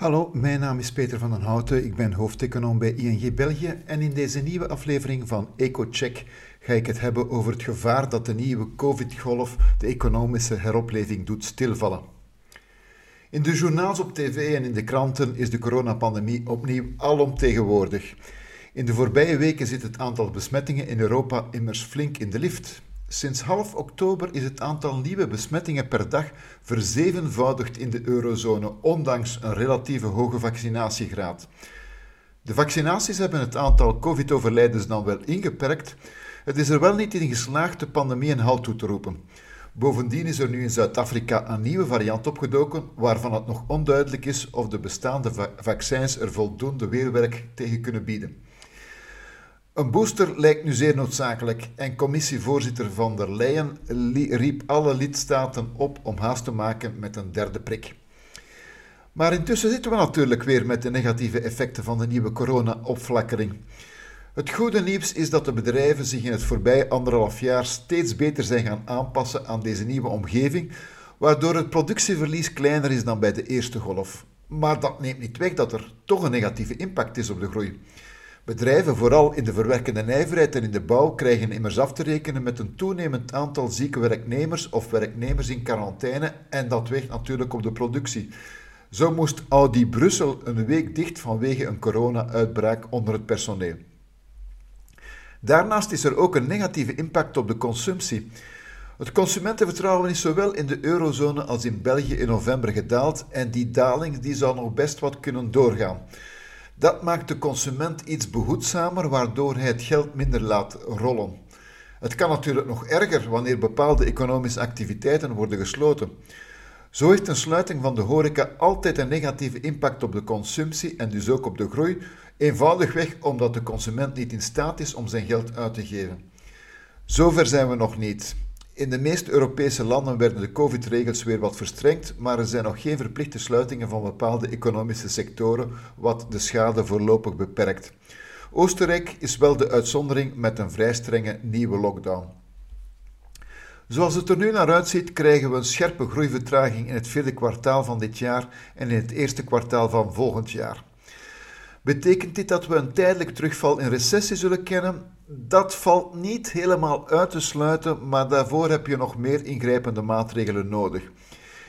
Hallo, mijn naam is Peter van den Houten. Ik ben hoofdeconoom bij ING België en in deze nieuwe aflevering van EcoCheck ga ik het hebben over het gevaar dat de nieuwe COVID-golf de economische heropleving doet stilvallen. In de journaals op tv en in de kranten is de coronapandemie opnieuw alomtegenwoordig. In de voorbije weken zit het aantal besmettingen in Europa immers flink in de lift. Sinds half oktober is het aantal nieuwe besmettingen per dag verzevenvoudigd in de eurozone, ondanks een relatieve hoge vaccinatiegraad. De vaccinaties hebben het aantal COVID-overlijdens dan wel ingeperkt. Het is er wel niet in geslaagd de pandemie een halt toe te roepen. Bovendien is er nu in Zuid-Afrika een nieuwe variant opgedoken, waarvan het nog onduidelijk is of de bestaande vaccins er voldoende weerwerk tegen kunnen bieden. Een booster lijkt nu zeer noodzakelijk en commissievoorzitter van der Leyen riep alle lidstaten op om haast te maken met een derde prik. Maar intussen zitten we natuurlijk weer met de negatieve effecten van de nieuwe corona-opflakkering. Het goede nieuws is dat de bedrijven zich in het voorbije anderhalf jaar steeds beter zijn gaan aanpassen aan deze nieuwe omgeving, waardoor het productieverlies kleiner is dan bij de eerste golf. Maar dat neemt niet weg dat er toch een negatieve impact is op de groei. Bedrijven, vooral in de verwerkende nijverheid en in de bouw, krijgen immers af te rekenen met een toenemend aantal zieke werknemers of werknemers in quarantaine en dat weegt natuurlijk op de productie. Zo moest Audi Brussel een week dicht vanwege een corona-uitbraak onder het personeel. Daarnaast is er ook een negatieve impact op de consumptie. Het consumentenvertrouwen is zowel in de eurozone als in België in november gedaald en die daling die zal nog best wat kunnen doorgaan. Dat maakt de consument iets behoedzamer, waardoor hij het geld minder laat rollen. Het kan natuurlijk nog erger wanneer bepaalde economische activiteiten worden gesloten. Zo heeft een sluiting van de horeca altijd een negatieve impact op de consumptie en dus ook op de groei, eenvoudigweg omdat de consument niet in staat is om zijn geld uit te geven. Zover zijn we nog niet. In de meeste Europese landen werden de COVID-regels weer wat verstrengd, maar er zijn nog geen verplichte sluitingen van bepaalde economische sectoren, wat de schade voorlopig beperkt. Oostenrijk is wel de uitzondering met een vrij strenge nieuwe lockdown. Zoals het er nu naar uitziet, krijgen we een scherpe groeivertraging in het vierde kwartaal van dit jaar en in het eerste kwartaal van volgend jaar. Betekent dit dat we een tijdelijk terugval in recessie zullen kennen? Dat valt niet helemaal uit te sluiten, maar daarvoor heb je nog meer ingrijpende maatregelen nodig.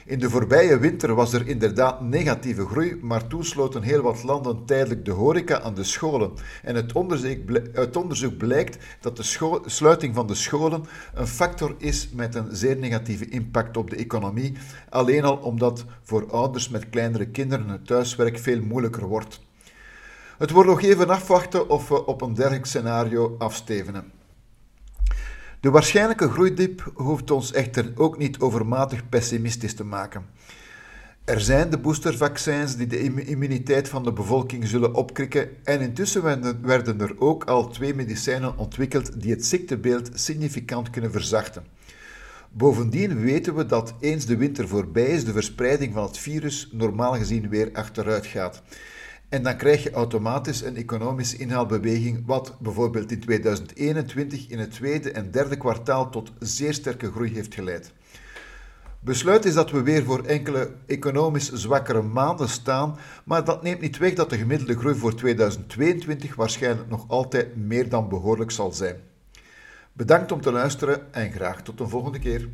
In de voorbije winter was er inderdaad negatieve groei, maar toen sloten heel wat landen tijdelijk de horeca aan de scholen. En het onderzoek, onderzoek blijkt dat de sluiting van de scholen een factor is met een zeer negatieve impact op de economie, alleen al omdat voor ouders met kleinere kinderen het thuiswerk veel moeilijker wordt. Het wordt nog even afwachten of we op een dergelijk scenario afstevenen. De waarschijnlijke groeidip hoeft ons echter ook niet overmatig pessimistisch te maken. Er zijn de boostervaccins die de immuniteit van de bevolking zullen opkrikken en intussen werden er ook al twee medicijnen ontwikkeld die het ziektebeeld significant kunnen verzachten. Bovendien weten we dat eens de winter voorbij is, de verspreiding van het virus normaal gezien weer achteruit gaat. En dan krijg je automatisch een economische inhaalbeweging, wat bijvoorbeeld in 2021 in het tweede en derde kwartaal tot zeer sterke groei heeft geleid. Besluit is dat we weer voor enkele economisch zwakkere maanden staan, maar dat neemt niet weg dat de gemiddelde groei voor 2022 waarschijnlijk nog altijd meer dan behoorlijk zal zijn. Bedankt om te luisteren en graag tot de volgende keer.